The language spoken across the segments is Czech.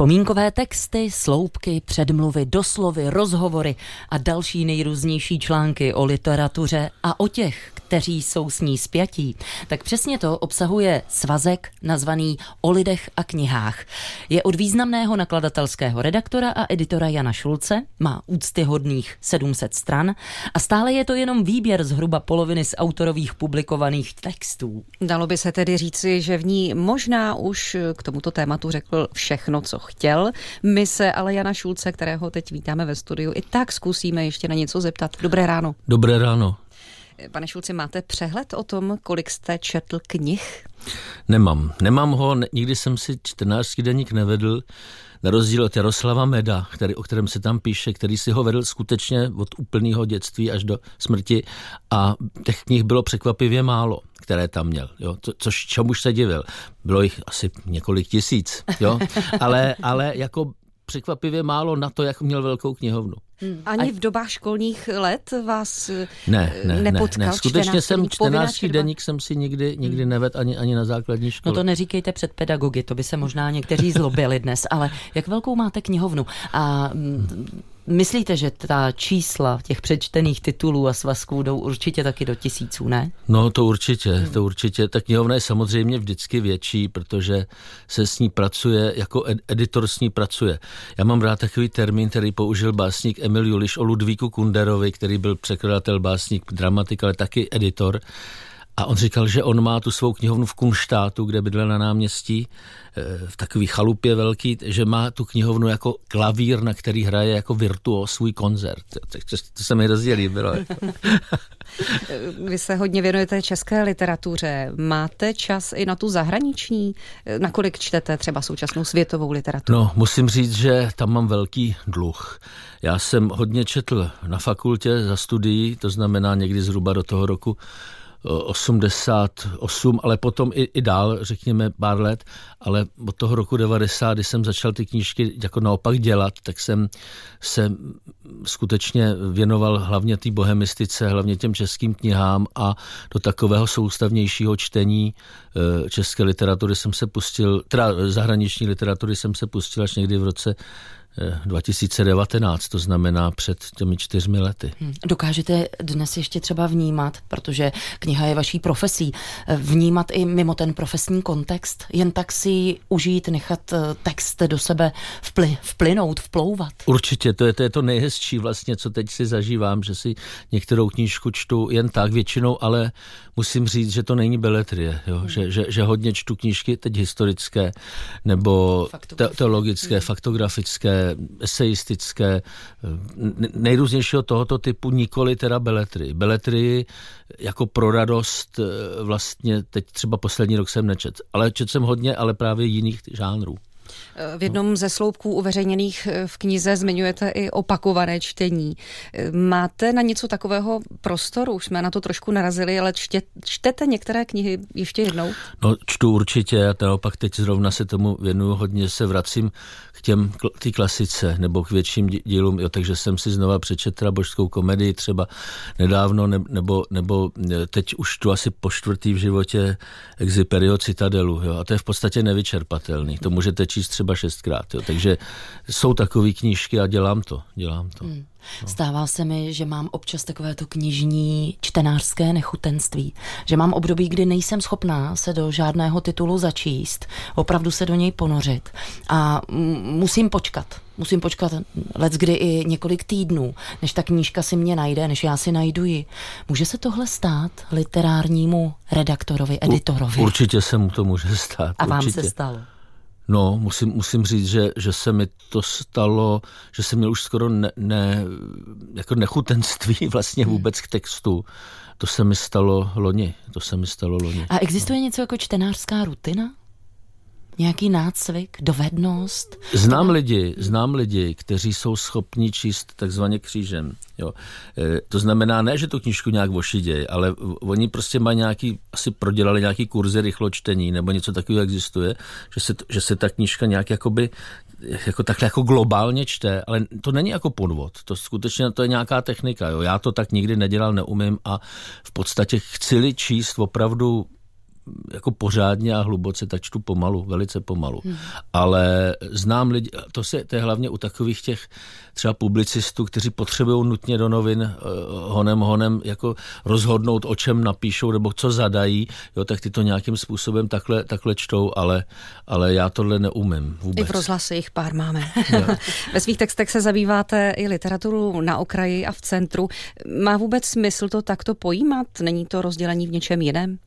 Vzpomínkové texty, sloupky, předmluvy, doslovy, rozhovory a další nejrůznější články o literatuře a o těch, kteří jsou s ní spjatí, tak přesně to obsahuje svazek nazvaný O lidech a knihách. Je od významného nakladatelského redaktora a editora Jana Šulce, má úctyhodných 700 stran a stále je to jenom výběr zhruba poloviny z autorových publikovaných textů. Dalo by se tedy říci, že v ní možná už k tomuto tématu řekl všechno, co chtěl. My se ale Jana Šulce, kterého teď vítáme ve studiu, i tak zkusíme ještě na něco zeptat. Dobré ráno. Dobré ráno. Pane Šulci, máte přehled o tom, kolik jste četl knih? Nemám. Nemám ho, nikdy jsem si 14 deník nevedl, na rozdíl od Jaroslava Meda, který, o kterém se tam píše, který si ho vedl skutečně od úplného dětství až do smrti a těch knih bylo překvapivě málo, které tam měl, jo, co, což čemuž se divil. Bylo jich asi několik tisíc, jo, ale, ale jako překvapivě málo na to, jak měl velkou knihovnu. Hmm. Ani v dobách školních let vás ne, ne, nepotkal ne, ne. Skutečně jsem 14 deník jsem si nikdy, nikdy hmm. neved ani, ani na základní škole. No to neříkejte před pedagogy, to by se možná někteří zlobili dnes, ale jak velkou máte knihovnu? A hmm. Myslíte, že ta čísla těch přečtených titulů a svazků jdou určitě taky do tisíců, ne? No to určitě, to určitě. Ta knihovna je samozřejmě vždycky větší, protože se s ní pracuje, jako editor s ní pracuje. Já mám rád takový termín, který použil básník Emil Juliš o Ludvíku Kunderovi, který byl překladatel, básník, dramatik, ale taky editor. A on říkal, že on má tu svou knihovnu v Kunštátu, kde bydlel na náměstí, eh, v takový chalupě velký, že má tu knihovnu jako klavír, na který hraje jako virtuo svůj koncert. To, to se mi hrozně líbilo. Vy se hodně věnujete české literatuře. Máte čas i na tu zahraniční? Nakolik čtete třeba současnou světovou literaturu? No, musím říct, že tam mám velký dluh. Já jsem hodně četl na fakultě za studií, to znamená někdy zhruba do toho roku 88, ale potom i, i dál, řekněme pár let, ale od toho roku 90, kdy jsem začal ty knížky jako naopak dělat, tak jsem se skutečně věnoval hlavně té bohemistice, hlavně těm českým knihám a do takového soustavnějšího čtení eh, české literatury jsem se pustil, teda zahraniční literatury jsem se pustil až někdy v roce 2019, to znamená před těmi čtyřmi lety. Hmm. Dokážete dnes ještě třeba vnímat, protože kniha je vaší profesí, vnímat i mimo ten profesní kontext, jen tak si užít, nechat eh, text do sebe vply, vplynout, vplouvat? Určitě, to je, to je to nejhezčí vlastně, co teď si zažívám, že si některou knížku čtu jen tak většinou, ale musím říct, že to není beletrie, jo? Hmm. Že, že, že hodně čtu knížky teď historické nebo te, teologické, hmm. faktografické, eseistické, nejrůznějšího tohoto typu, nikoli teda beletry. Beletry jako pro radost eh, vlastně teď třeba poslední rok jsem nečet, ale čet jsem hodně, ale právě jiných žánrů. V jednom ze sloupků uveřejněných eh, v knize zmiňujete i opakované čtení. Eh, máte na něco takového prostoru? Už jsme na to trošku narazili, ale čtě, čtete některé knihy ještě jednou? No, čtu určitě a naopak teď zrovna se tomu věnuju hodně, se vracím těm ty klasice nebo k větším dílům, jo, takže jsem si znova přečetl božskou komedii třeba nedávno, ne, nebo, nebo eh, teď už tu asi po čtvrtý v životě Exiperio Citadelu, jo, a to je v podstatě nevyčerpatelný. To můžete číst třeba šestkrát. Jo. Takže jsou takové knížky a dělám to. Dělám to. Hmm. No. Stává se mi, že mám občas takové to knižní čtenářské nechutenství, že mám období, kdy nejsem schopná se do žádného titulu začíst, opravdu se do něj ponořit a musím počkat. Musím počkat let kdy i několik týdnů, než ta knížka si mě najde, než já si najdu ji. Může se tohle stát literárnímu redaktorovi, editorovi? Určitě se mu to může stát. A vám určitě. se stalo? No, musím, musím říct, že, že se mi to stalo, že jsem měl už skoro ne, ne, jako nechutenství vlastně hmm. vůbec k textu. To se mi stalo loni. To se mi stalo loni. A existuje no. něco jako čtenářská rutina? Nějaký nácvik, dovednost? Znám to... lidi, znám lidi, kteří jsou schopni číst takzvaně křížem. Jo. E, to znamená ne, že tu knižku nějak vošidějí, ale oni prostě mají nějaký, asi prodělali nějaký kurzy rychločtení nebo něco takového existuje, že se, že se ta knižka nějak jakoby jako takhle jako globálně čte, ale to není jako podvod, to skutečně to je nějaká technika, jo. já to tak nikdy nedělal, neumím a v podstatě chci-li číst opravdu jako pořádně a hluboce, tak čtu pomalu, velice pomalu. Hmm. Ale znám lidi, to, se, to je hlavně u takových těch třeba publicistů, kteří potřebují nutně do novin uh, honem honem jako rozhodnout, o čem napíšou nebo co zadají, jo, tak ty to nějakým způsobem takhle, takhle čtou, ale, ale já tohle neumím vůbec. I v rozhlase jich pár máme. Ve svých textech se zabýváte i literaturu na okraji a v centru. Má vůbec smysl to takto pojímat? Není to rozdělení v něčem jiném?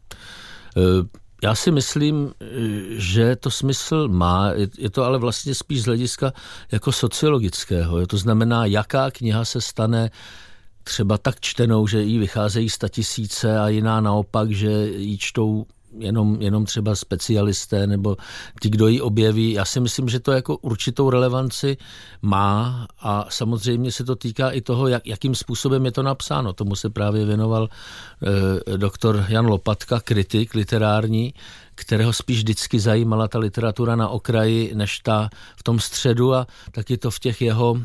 Eh, já si myslím, eh, že to smysl má, je to ale vlastně spíš z hlediska jako sociologického. To znamená, jaká kniha se stane třeba tak čtenou, že jí vycházejí statisíce a jiná naopak, že ji čtou jenom, jenom třeba specialisté nebo ti, kdo ji objeví. Já si myslím, že to jako určitou relevanci má a samozřejmě se to týká i toho, jak, jakým způsobem je to napsáno. Tomu se právě věnoval eh, doktor Jan Lopatka, kritik literární, kterého spíš vždycky zajímala ta literatura na okraji, než ta v tom středu a taky to v těch jeho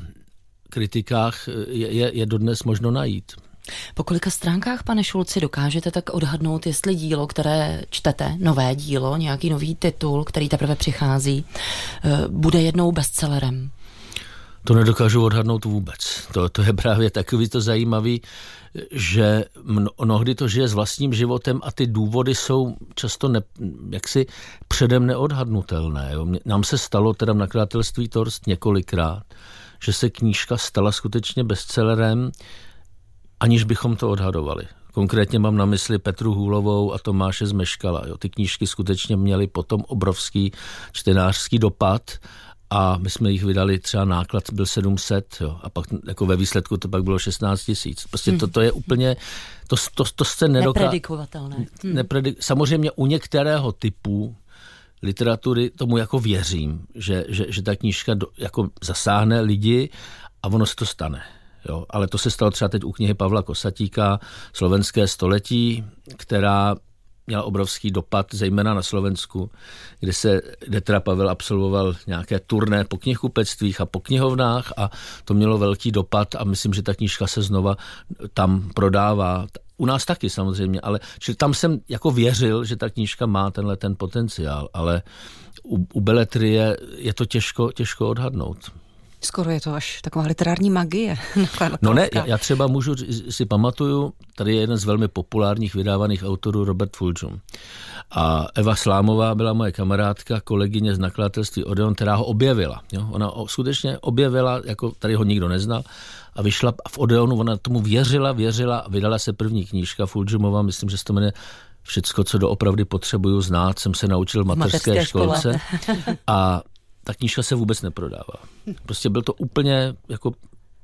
kritikách je, je, je dodnes možno najít. Po kolika stránkách, pane Šulci, dokážete tak odhadnout, jestli dílo, které čtete, nové dílo, nějaký nový titul, který teprve přichází, eh, bude jednou bestsellerem? To nedokážu odhadnout vůbec. To, to je právě takový to zajímavý, že mnohdy to žije s vlastním životem a ty důvody jsou často ne, jaksi předem neodhadnutelné. Jo. Nám se stalo teda v nakladatelství Torst několikrát, že se knížka stala skutečně bestsellerem aniž bychom to odhadovali. Konkrétně mám na mysli Petru Hůlovou a Tomáše Zmeškala. Jo. Ty knížky skutečně měly potom obrovský čtenářský dopad a my jsme jich vydali, třeba náklad byl 700 jo, a pak jako ve výsledku to pak bylo 16 tisíc. Prostě to, to je úplně, to, to, to se nedoká... Nepredikovatelné. Hmm. Nepredik... Samozřejmě u některého typu literatury tomu jako věřím, že, že, že ta knížka do, jako zasáhne lidi a ono se to stane. Jo, ale to se stalo třeba teď u knihy Pavla Kosatíka Slovenské století, která měla obrovský dopad, zejména na Slovensku, kde se, kde teda Pavel absolvoval nějaké turné po knihkupectvích a po knihovnách a to mělo velký dopad a myslím, že ta knížka se znova tam prodává. U nás taky samozřejmě, ale čili tam jsem jako věřil, že ta knížka má tenhle ten potenciál, ale u, u beletrie je to těžko, těžko odhadnout. Skoro je to až taková literární magie. no ne, já, já třeba můžu, si pamatuju, tady je jeden z velmi populárních vydávaných autorů Robert Fulžum. A Eva Slámová byla moje kamarádka, kolegyně z nakladatelství Odeon, která ho objevila. Jo? Ona ho skutečně objevila, jako tady ho nikdo neznal, a vyšla v Odeonu, ona tomu věřila, věřila a vydala se první knížka Fulžumova, myslím, že se to jmenuje Všecko, co doopravdy potřebuju znát, jsem se naučil v mateřské, mateřské školce. A ta knížka se vůbec neprodává. Prostě byl to úplně jako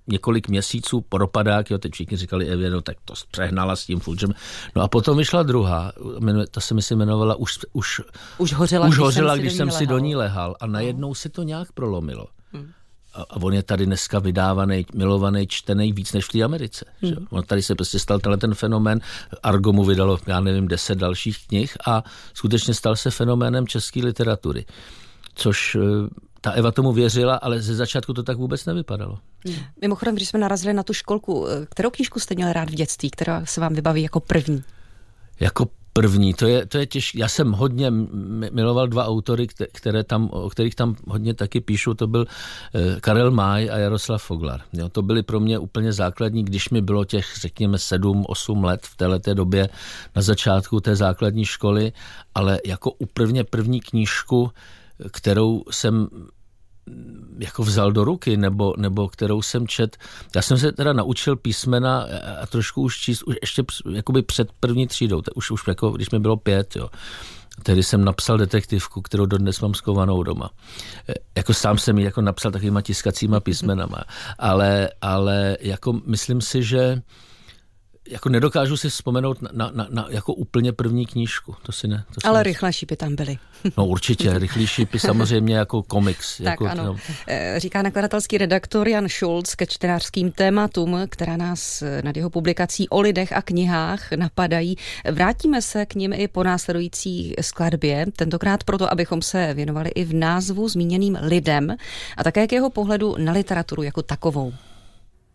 několik měsíců propadák, jo, teď všichni říkali, Evě, no tak to přehnala s tím Fulgem. No a potom vyšla druhá, ta se mi si jmenovala Už, už, už hořela, už hořela když, jsem, když jsem si do ní lehal a najednou no. si to nějak prolomilo. Hmm. A, a on je tady dneska vydávaný, milovaný, čtený víc než v té Americe. Hmm. Že? On tady se prostě stal tenhle ten fenomén. Argo mu vydalo, já nevím, deset dalších knih a skutečně stal se fenoménem české literatury což eh, ta Eva tomu věřila, ale ze začátku to tak vůbec nevypadalo. Hmm. Mimochodem, když jsme narazili na tu školku, eh, kterou knížku jste měl rád v dětství, která se vám vybaví jako první? Jako první, to je, to je těžké. Já jsem hodně miloval dva autory, které tam, o kterých tam hodně taky píšu, to byl eh, Karel Máj a Jaroslav Foglar. Jo, to byly pro mě úplně základní, když mi bylo těch, řekněme, 7-8 let v této době na začátku té základní školy, ale jako úplně první knížku, kterou jsem jako vzal do ruky, nebo, nebo kterou jsem čet. Já jsem se teda naučil písmena a trošku už číst, už ještě jakoby před první třídou, už, už jako, když mi bylo pět, jo. Tedy jsem napsal detektivku, kterou dodnes mám skovanou doma. E, jako sám jsem ji jako napsal takovýma tiskacíma písmenama, ale, ale jako myslím si, že jako nedokážu si vzpomenout na, na, na, na jako úplně první knížku. To si ne. To Ale si rychlé šípy tam byly. No určitě, rychlé šípy samozřejmě jako komiks. Tak jako, ano. No. Říká nakladatelský redaktor Jan Schulz ke čtenářským tématům, která nás eh, nad jeho publikací o lidech a knihách napadají. Vrátíme se k ním i po následující skladbě, tentokrát proto, abychom se věnovali i v názvu zmíněným lidem a také k jeho pohledu na literaturu jako takovou.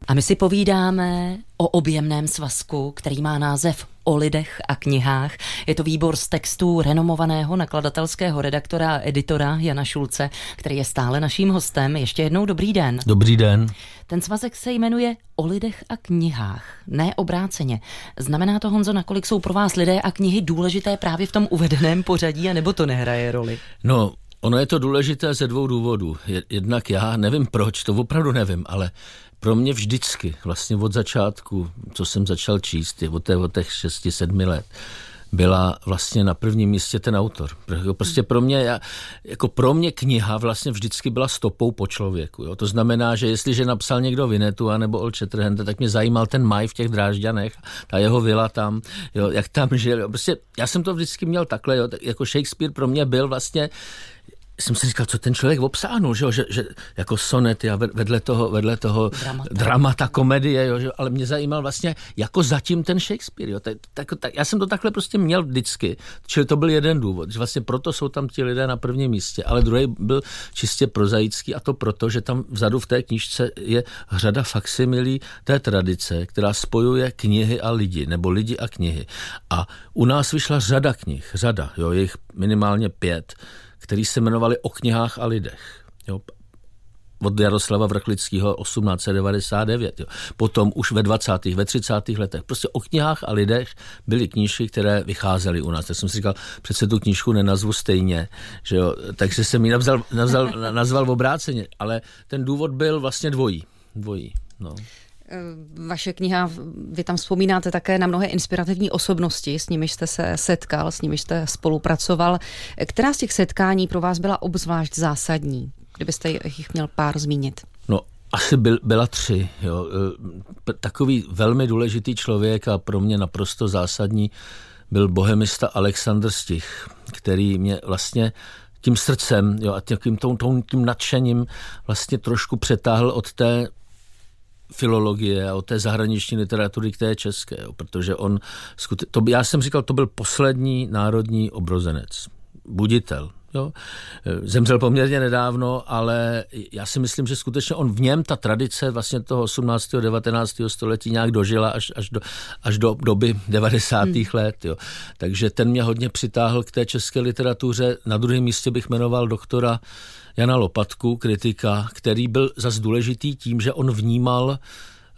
A my si povídáme o objemném svazku, který má název o lidech a knihách. Je to výbor z textů renomovaného nakladatelského redaktora a editora Jana Šulce, který je stále naším hostem. Ještě jednou dobrý den. Dobrý den. Ten svazek se jmenuje O lidech a knihách, ne obráceně. Znamená to, Honzo, nakolik jsou pro vás lidé a knihy důležité právě v tom uvedeném pořadí, anebo to nehraje roli? No, ono je to důležité ze dvou důvodů. Jednak já nevím proč, to opravdu nevím, ale pro mě vždycky, vlastně od začátku, co jsem začal číst, je od, té, od těch 6-7 let, byla vlastně na prvním místě ten autor. Prostě pro mě, jako pro mě kniha vlastně vždycky byla stopou po člověku. Jo. To znamená, že jestliže napsal někdo Vinetu nebo Old Shatterhand, tak mě zajímal ten maj v těch Drážďanech, ta jeho vila tam, jo, jak tam žil. Prostě já jsem to vždycky měl takhle, jo, jako Shakespeare pro mě byl vlastně jsem si říkal, co ten člověk obsáhnul, že, že, že jako sonety a vedle toho, vedle toho dramata, dramata komedie, jo, že, ale mě zajímal vlastně jako zatím ten Shakespeare. Jo, tak, tak, tak, já jsem to takhle prostě měl vždycky, čili to byl jeden důvod, že vlastně proto jsou tam ti lidé na prvním místě, ale druhý byl čistě prozaický a to proto, že tam vzadu v té knižce je řada faksimilí té tradice, která spojuje knihy a lidi, nebo lidi a knihy. A u nás vyšla řada knih, řada, jo, je jich minimálně pět, který se jmenovali O knihách a lidech. Jo, od Jaroslava Vrchlického 1899. Jo. Potom už ve 20. ve 30. letech. Prostě o knihách a lidech byly knížky, které vycházely u nás. Tak jsem si říkal, přece tu knížku nenazvu stejně, že jo. takže jsem ji nazval, nazval, nazval v obráceně. Ale ten důvod byl vlastně dvojí. dvojí no. Eh, vaše kniha, vy tam vzpomínáte také na mnohé inspirativní osobnosti, s nimiž jste se setkal, s nimiž jste spolupracoval. Která z těch setkání pro vás byla obzvlášť zásadní, kdybyste jich měl pár zmínit? No, asi byl, byla tři. Jo. Eh, takový velmi důležitý člověk a pro mě naprosto zásadní byl bohemista Alexander Stich, který mě vlastně tím srdcem jo, a tím, tím, tím nadšením vlastně trošku přetáhl od té filologie a o té zahraniční literatury k té české, jo, protože on, to, já jsem říkal, to byl poslední národní obrozenec, buditel, Jo. Zemřel poměrně nedávno, ale já si myslím, že skutečně on v něm ta tradice vlastně toho 18. 19. století nějak dožila až, až, do, až do doby 90. Hmm. let. Jo. Takže ten mě hodně přitáhl k té české literatuře. Na druhém místě bych jmenoval doktora Jana Lopatku, kritika, který byl zas důležitý tím, že on vnímal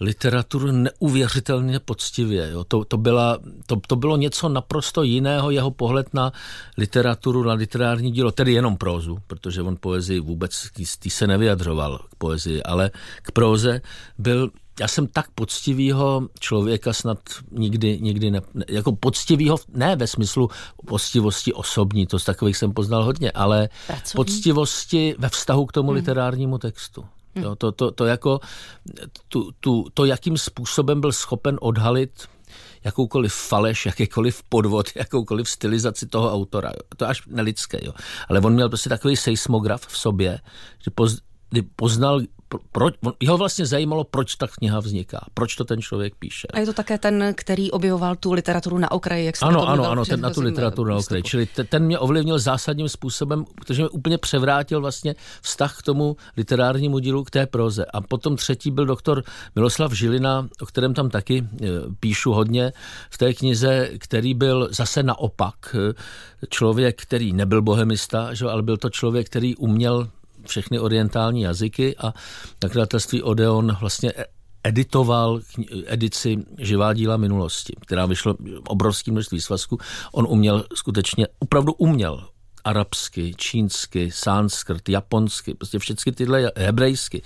literaturu neuvěřitelně poctivě. Jo. To, to, byla, to, to bylo něco naprosto jiného, jeho pohled na literaturu, na literární dílo, tedy jenom prózu, protože on poezii vůbec tý se nevyjadřoval k poezii, ale k próze byl já jsem tak poctivýho člověka snad nikdy, nikdy ne, jako poctivýho, ne ve smyslu poctivosti osobní, to z takových jsem poznal hodně, ale Pracovní. poctivosti ve vztahu k tomu hmm. literárnímu textu. Hmm. Jo, to, to, to, jako, tu, tu, to, jakým způsobem byl schopen odhalit jakoukoliv faleš, jakýkoliv podvod, jakoukoliv stylizaci toho autora. Jo. To až nelidské. Jo. Ale on měl prostě takový seismograf v sobě, že poz, poznal, proč, jeho vlastně zajímalo, proč ta kniha vzniká, proč to ten člověk píše. A je to také ten, který objevoval tu literaturu na okraji, jak se Ano, ano, ano, ten na tu literaturu na okraji. Čili ten mě ovlivnil zásadním způsobem, protože mě úplně převrátil vlastně vztah k tomu literárnímu dílu, k té proze. A potom třetí byl doktor Miloslav Žilina, o kterém tam taky e, píšu hodně v té knize, který byl zase naopak e, člověk, který nebyl bohemista, že, ale byl to člověk, který uměl všechny orientální jazyky a nakladatelství Odeon vlastně e- editoval edici Živá díla minulosti, která vyšla obrovský množství svazků. On uměl skutečně, opravdu uměl arabsky, čínsky, sanskrt, japonsky, prostě všechny tyhle hebrejsky.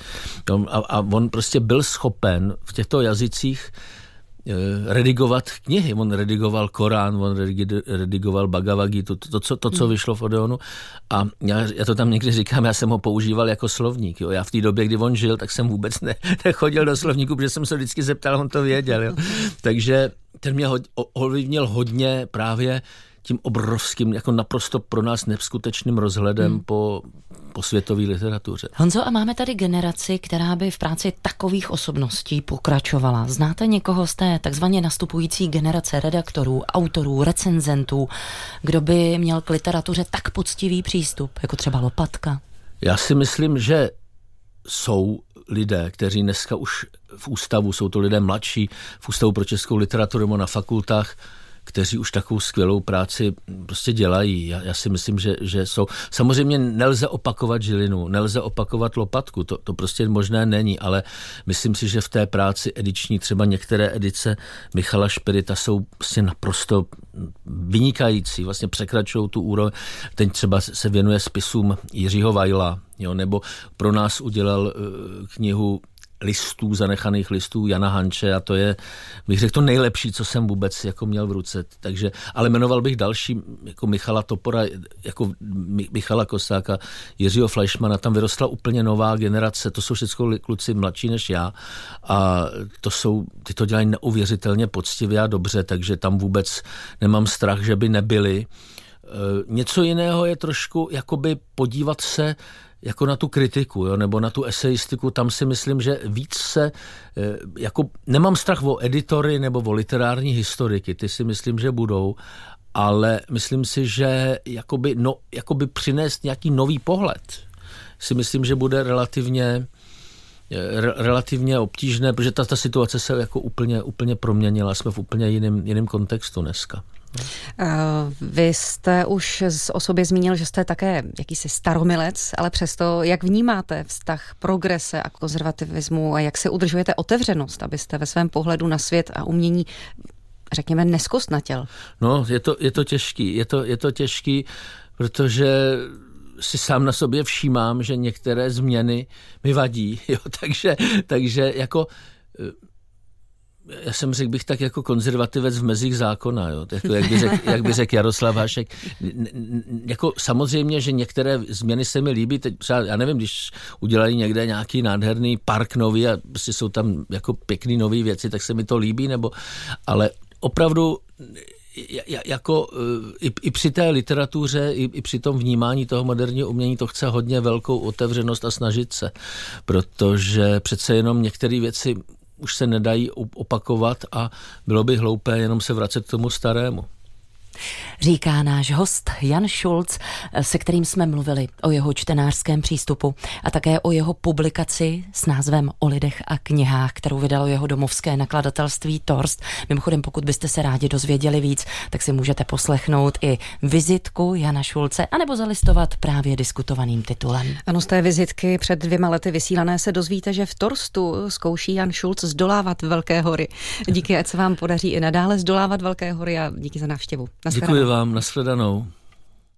A, a on prostě byl schopen v těchto jazycích redigovat knihy. On redigoval Korán, on redigoval Bhagavad Gita, to, to, co, to, co hmm. vyšlo v Odeonu. A já, já to tam někdy říkám, já jsem ho používal jako slovník. Jo. Já v té době, kdy on žil, tak jsem vůbec ne, nechodil do slovníku, protože jsem se vždycky zeptal, on to věděl. Jo. Takže ten mě ovlivnil hodně právě tím obrovským, jako naprosto pro nás neskutečným rozhledem hmm. po, po světové literatuře. Honzo, a máme tady generaci, která by v práci takových osobností pokračovala. Znáte někoho z té takzvaně nastupující generace redaktorů, autorů, recenzentů, kdo by měl k literatuře tak poctivý přístup, jako třeba Lopatka? Já si myslím, že jsou lidé, kteří dneska už v ústavu, jsou to lidé mladší, v ústavu pro českou literaturu nebo na fakultách, kteří už takovou skvělou práci prostě dělají. Já, já si myslím, že, že jsou. Samozřejmě nelze opakovat žilinu, nelze opakovat lopatku, to, to prostě možné není, ale myslím si, že v té práci ediční třeba některé edice Michala Špirita jsou prostě naprosto vynikající, vlastně překračují tu úroveň. Ten třeba se věnuje spisům Jiřího Vajla, jo, nebo pro nás udělal uh, knihu listů, zanechaných listů Jana Hanče a to je, bych řekl, to nejlepší, co jsem vůbec jako měl v ruce. Takže, ale jmenoval bych další, jako Michala Topora, jako Michala Kosáka, Jiřího Fleischmana, tam vyrostla úplně nová generace, to jsou všechno kluci mladší než já a to jsou, ty to dělají neuvěřitelně poctivě a dobře, takže tam vůbec nemám strach, že by nebyli. E, něco jiného je trošku jakoby podívat se jako na tu kritiku, jo, nebo na tu eseistiku, tam si myslím, že víc se, eh, jako nemám strach o editory nebo o literární historiky, ty si myslím, že budou, ale myslím si, že jakoby, no, jakoby přinést nějaký nový pohled, si myslím, že bude relativně eh, re, relativně obtížné, protože ta, ta situace se jako úplně, úplně proměnila, jsme v úplně jiném kontextu dneska. Eh, vy jste už o sobě zmínil, že jste také jakýsi staromilec, ale přesto, jak vnímáte vztah progrese a konzervativismu a jak se udržujete otevřenost, abyste ve svém pohledu na svět a umění řekněme, neskostnatěl? No, je to, je to těžký. Je to, je to těžký, protože si sám na sobě všímám, že některé změny mi vadí. Jo? Takže, takže jako já jsem řekl bych tak jako konzervativec v mezích zákona, jo? Jako, jak, by řek, jak by řekl Jaroslav Hašek. Jako samozřejmě, že některé změny se mi líbí, teď třeba, já nevím, když udělají někde nějaký nádherný park nový a prostě jsou tam jako pěkný nové věci, tak se mi to líbí, nebo, ale opravdu jako i, i při té literatuře, i, i při tom vnímání toho moderního umění to chce hodně velkou otevřenost a snažit se, protože přece jenom některé věci už se nedají opakovat a bylo by hloupé jenom se vracet k tomu starému. Říká náš host Jan Schulz, se kterým jsme mluvili o jeho čtenářském přístupu a také o jeho publikaci s názvem O lidech a knihách, kterou vydalo jeho domovské nakladatelství Torst. Mimochodem, pokud byste se rádi dozvěděli víc, tak si můžete poslechnout i vizitku Jana Šulce anebo zalistovat právě diskutovaným titulem. Ano, z té vizitky před dvěma lety vysílané se dozvíte, že v Torstu zkouší Jan Šulc zdolávat Velké hory. Díky, ať se vám podaří i nadále zdolávat Velké hory a díky za návštěvu. Děkuji vám, nashledanou.